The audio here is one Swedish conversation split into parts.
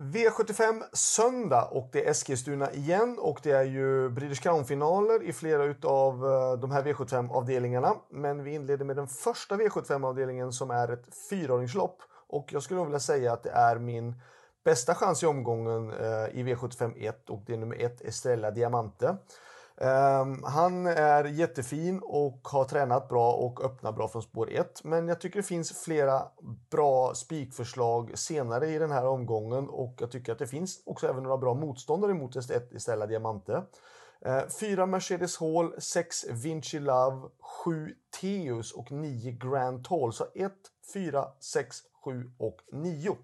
V75 söndag och det är Eskilstuna igen och det är ju British Crown-finaler i flera av eh, de här V75-avdelningarna. Men vi inleder med den första V75-avdelningen som är ett fyraåringslopp och jag skulle vilja säga att det är min bästa chans i omgången eh, i V75 1 och det är nummer 1 Estrella Diamante. Um, han är jättefin och har tränat bra och öppnar bra från spår 1. Men jag tycker det finns flera bra spikförslag senare i den här omgången och jag tycker att det finns också även några bra motståndare mot ett Estella Diamante. Ehm, uh, 4 Mercedes Hall, 6 Vinci Love, 7 Teus och 9 Grand Tall. Så 1, 4, 6, 7 och 9.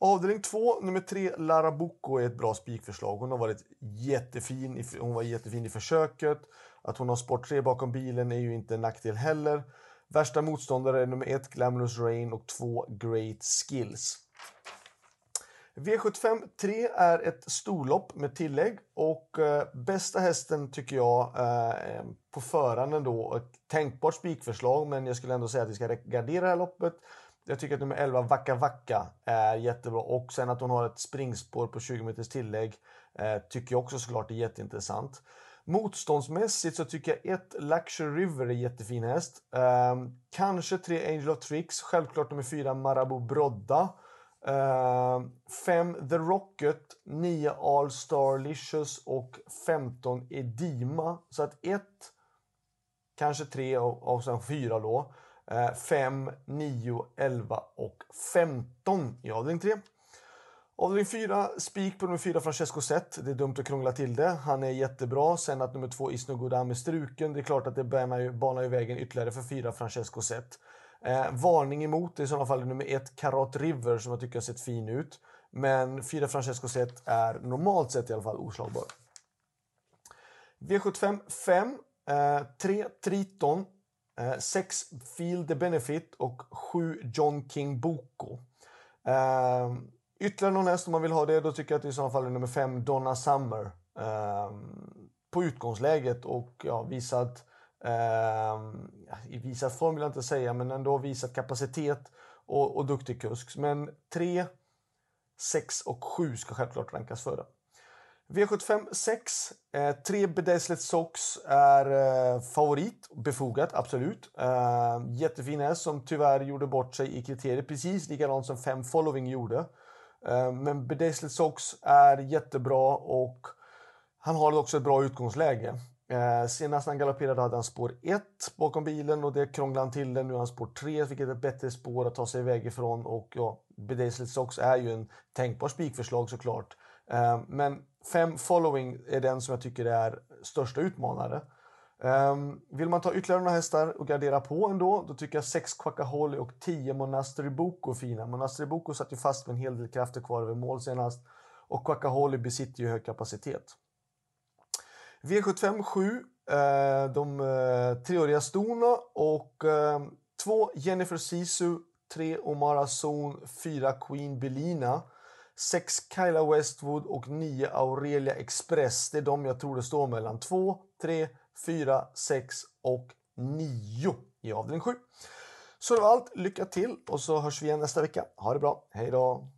Avdelning 2, nummer 3, Lara Bucco är ett bra spikförslag. Hon har varit jättefin, hon var jättefin i försöket. Att hon har sport 3 bakom bilen är ju inte en nackdel heller. Värsta motståndare är nummer 1, Glamorous Rain och 2, Great Skills. V75 3 är ett storlopp med tillägg och eh, bästa hästen tycker jag eh, på förhand ändå ett tänkbart spikförslag men jag skulle ändå säga att vi ska gardera det här loppet jag tycker att nummer 11, Vacka Vacka, är jättebra. Och sen att hon har ett springspår på 20 meters tillägg eh, tycker jag också såklart är jätteintressant. Motståndsmässigt så tycker jag ett Luxury River är jättefin häst. Eh, kanske tre Angel of Tricks, självklart nummer 4 Marabou Brodda. 5 eh, The Rocket, 9 All Starlicious och 15 Edima. Så att 1, kanske 3 och, och sen 4 då. 5, 9, 11 och 15 i avdelning 3. Avdelning 4, spik på nummer 4 Francesco Zet. Det är dumt att krångla till det. Han är jättebra. Sen att nummer 2 Isno Godam är struken. Det är klart att det banar ju, banar ju vägen ytterligare för 4 Francesco Zet. Eh, varning emot är i sådana fall nummer 1 Karat River som jag tycker har sett fin ut. Men 4 Francesco Zet är normalt sett i alla fall oslagbar. V75 5. 3 Triton Eh, 6 Feel the Benefit och 7 John King Boko. Uh, ytterligare någon häst om man vill ha det, då tycker jag att det i så fall är nummer 5 Donna Summer. Uh, på utgångsläget och ja, visat uh, i visad form vill jag inte säga, men ändå visat kapacitet och, och duktig kusk. Men 3, 6 och 7 ska självklart rankas före. V75 6. Eh, tre Bedazzled Sox är eh, favorit. Befogat, absolut. Eh, jättefin häst som tyvärr gjorde bort sig i kriterier. Precis likadant som 5 Following gjorde. Eh, men Bedazzled Sox är jättebra och han har också ett bra utgångsläge. Eh, senast han galopperade hade han spår 1 bakom bilen och det krånglade han till det. Nu har han spår 3 vilket är ett bättre spår att ta sig iväg ifrån. Och ja, Bedazzled Sox är ju en tänkbar spikförslag såklart. Eh, men Fem following är den som jag tycker är största utmanare. Um, vill man ta ytterligare några hästar och gardera på ändå, då tycker jag 6 Quackaholi och 10 Monastery Boko fina. Monastery Boko satt ju fast med en hel del krafter kvar över mål senast och Quackaholi besitter ju hög kapacitet. V75 7, eh, de uh, treåriga stona och ehm, 2 Jennifer Sisu, 3 Omara Zon, 4 Queen Belina. 6 Kyla Westwood och 9 Aurelia Express. Det är de jag tror det står mellan 2, 3, 4, 6 och 9 i avdelning 7. Så det var allt. Lycka till och så hörs vi igen nästa vecka. Ha det bra. Hej då!